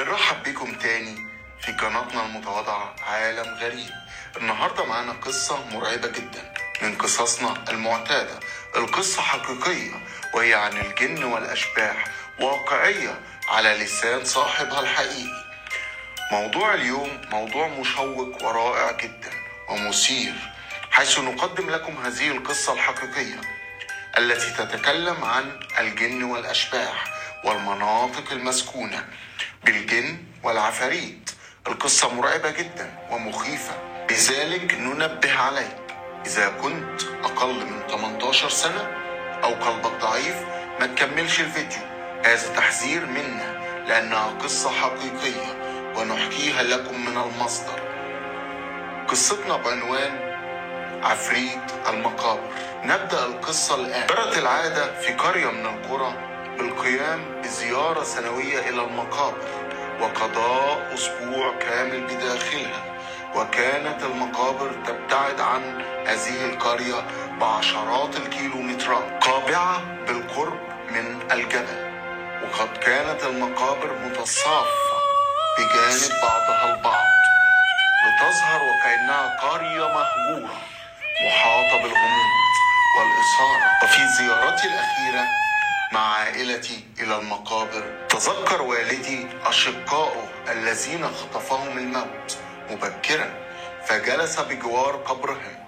بنرحب بيكم تاني في قناتنا المتواضعة عالم غريب. النهاردة معانا قصة مرعبة جدا من قصصنا المعتادة. القصة حقيقية وهي عن الجن والأشباح واقعية على لسان صاحبها الحقيقي. موضوع اليوم موضوع مشوق ورائع جدا ومثير حيث نقدم لكم هذه القصة الحقيقية التي تتكلم عن الجن والأشباح. والمناطق المسكونة بالجن والعفاريت. القصة مرعبة جدا ومخيفة. لذلك ننبه عليك. إذا كنت أقل من 18 سنة أو قلبك ضعيف ما تكملش الفيديو. هذا تحذير منا لأنها قصة حقيقية ونحكيها لكم من المصدر. قصتنا بعنوان عفريت المقابر. نبدأ القصة الآن. جرت العادة في قرية من القرى بالقيام بزيارة سنوية إلى المقابر وقضاء أسبوع كامل بداخلها وكانت المقابر تبتعد عن هذه القرية بعشرات الكيلومترات قابعة بالقرب من الجبل. وقد كانت المقابر متصافة بجانب بعضها البعض لتظهر وكأنها قرية مهجورة محاطة بالغموض. مع عائلتي إلى المقابر. تذكر والدي أشقائه الذين خطفهم الموت. مبكرا فجلس بجوار قبرهم.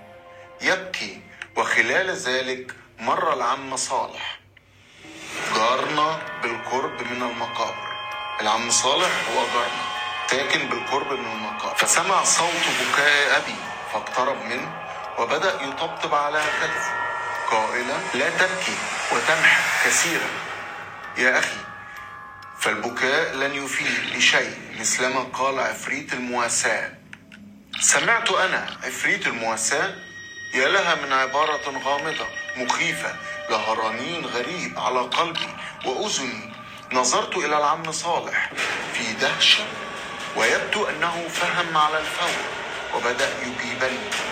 يبكي وخلال ذلك مر العم صالح. جارنا بالقرب من المقابر. العم صالح هو جارنا ساكن بالقرب من المقابر. فسمع صوت بكاء أبي فاقترب منه وبدأ يطبطب على كتفه قائلا لا تبكي وتمحك كثيرا. يا أخي فالبكاء لن يفيد لشيء مثلما قال عفريت المواساة. سمعت أنا عفريت المواساة؟ يا لها من عبارة غامضة مخيفة لها رنين غريب على قلبي وأذني. نظرت إلى العم صالح في دهشة ويبدو أنه فهم على الفور وبدأ يجيبني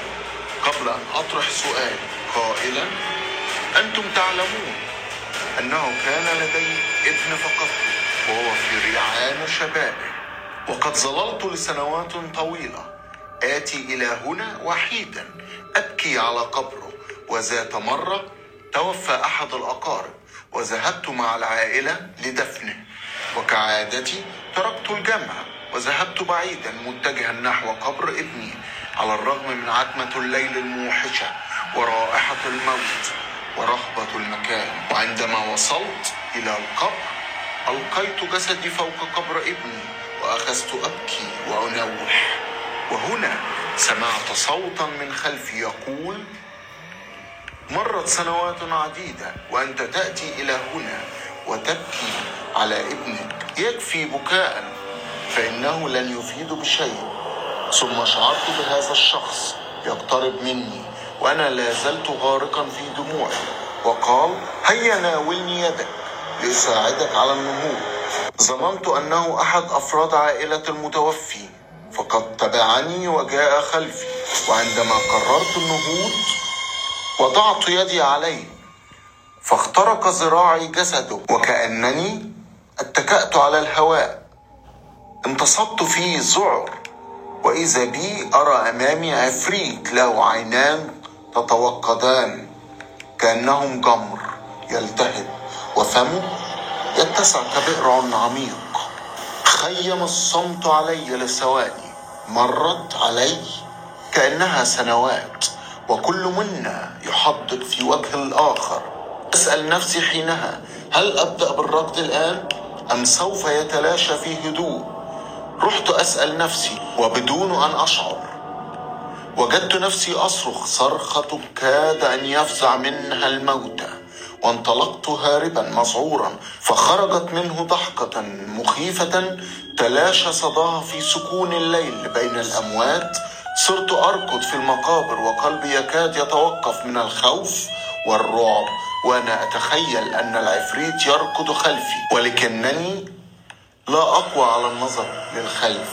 قبل أن أطرح سؤال. قائلا أنتم تعلمون أنه كان لدي ابن فقدته وهو في ريعان شبابه وقد ظللت لسنوات طويلة. آتي إلى هنا وحيدا. أبكي على قبره. وذات مرة توفى أحد الأقارب. وذهبت مع العائلة لدفنه. وكعادتي تركت الجامعة وذهبت بعيدا متجها نحو قبر ابني. على الرغم من عتمة الليل الموحشة ورائحة الموت ورهبة المكان. وعندما وصلت إلى القبر ألقيت جسدي فوق قبر ابني وأخذت أبكي وأنوح. وهنا سمعت صوتا من خلفي يقول مرت سنوات عديدة وأنت تأتي إلى هنا وتبكي على ابنك. يكفي بكاء فإنه لن يفيد بشيء. ثم شعرت بهذا الشخص يقترب مني وأنا لا زلت غارقا في دموعي. وقال هيا ناولني يدك لأساعدك على النهوض ظننت أنه أحد أفراد عائلة المتوفي فقد تبعني وجاء خلفي وعندما قررت النهوض وضعت يدي عليه فاخترق ذراعي جسده وكأنني اتكأت على الهواء. انتصبت في ذعر وإذا بي أرى أمامي عفريت له عينان تتوقدان كأنهم جمر يلتهب وفمه يتسع كبئر عميق. خيم الصمت علي لثواني مرت علي كأنها سنوات وكل منا يحدق في وجه الآخر. أسأل نفسي حينها هل أبدأ بالركض الآن أم سوف يتلاشى في هدوء؟ رحت أسأل نفسي وبدون أن أشعر. وجدت نفسي أصرخ صرخة كاد أن يفزع منها الموتى. وانطلقت هاربا مذعورا فخرجت منه ضحكة مخيفة تلاشى صداها في سكون الليل بين الأموات. صرت أركض في المقابر وقلبي يكاد يتوقف من الخوف والرعب. وأنا أتخيل أن العفريت يركض خلفي ولكنني لا أقوى على النظر للخلف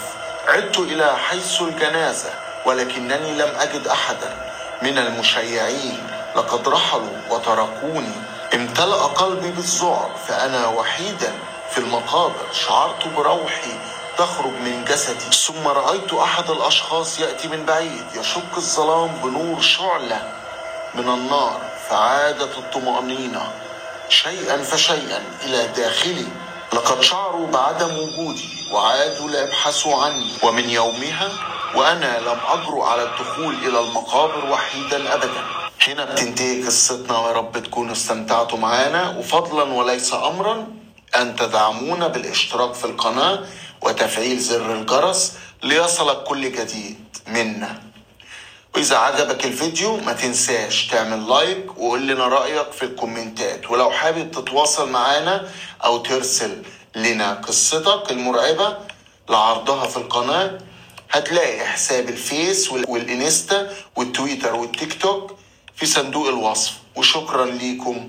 عدت إلى حيث الجنازة ولكنني لم أجد أحدا. من المشيعين لقد رحلوا وتركوني. امتلأ قلبي بالذعر فأنا وحيدا في المقابر. شعرت بروحي تخرج من جسدي. ثم رأيت أحد الأشخاص يأتي من بعيد. يشق الظلام بنور شعلة من النار فعادت الطمأنينة شيئا فشيئا إلى داخلي. لقد شعروا بعدم وجودي وعادوا ليبحثوا عني. ومن يومها وأنا لم أجرؤ على الدخول إلى المقابر وحيدا أبدا. هنا بتنتهي قصتنا. ويا رب تكونوا استمتعتوا معانا. وفضلا وليس أمرا أن تدعمونا بالاشتراك في القناة وتفعيل زر الجرس ليصلك كل جديد. منا. وإذا عجبك الفيديو ما تنساش تعمل لايك وقول لنا رأيك في الكومنتات. ولو حابب تتواصل معانا أو ترسل لنا قصتك المرعبة لعرضها في القناة هتلاقي حساب الفيس وال- والإنستا والتويتر والتيك توك في صندوق الوصف. وشكرا ليكم.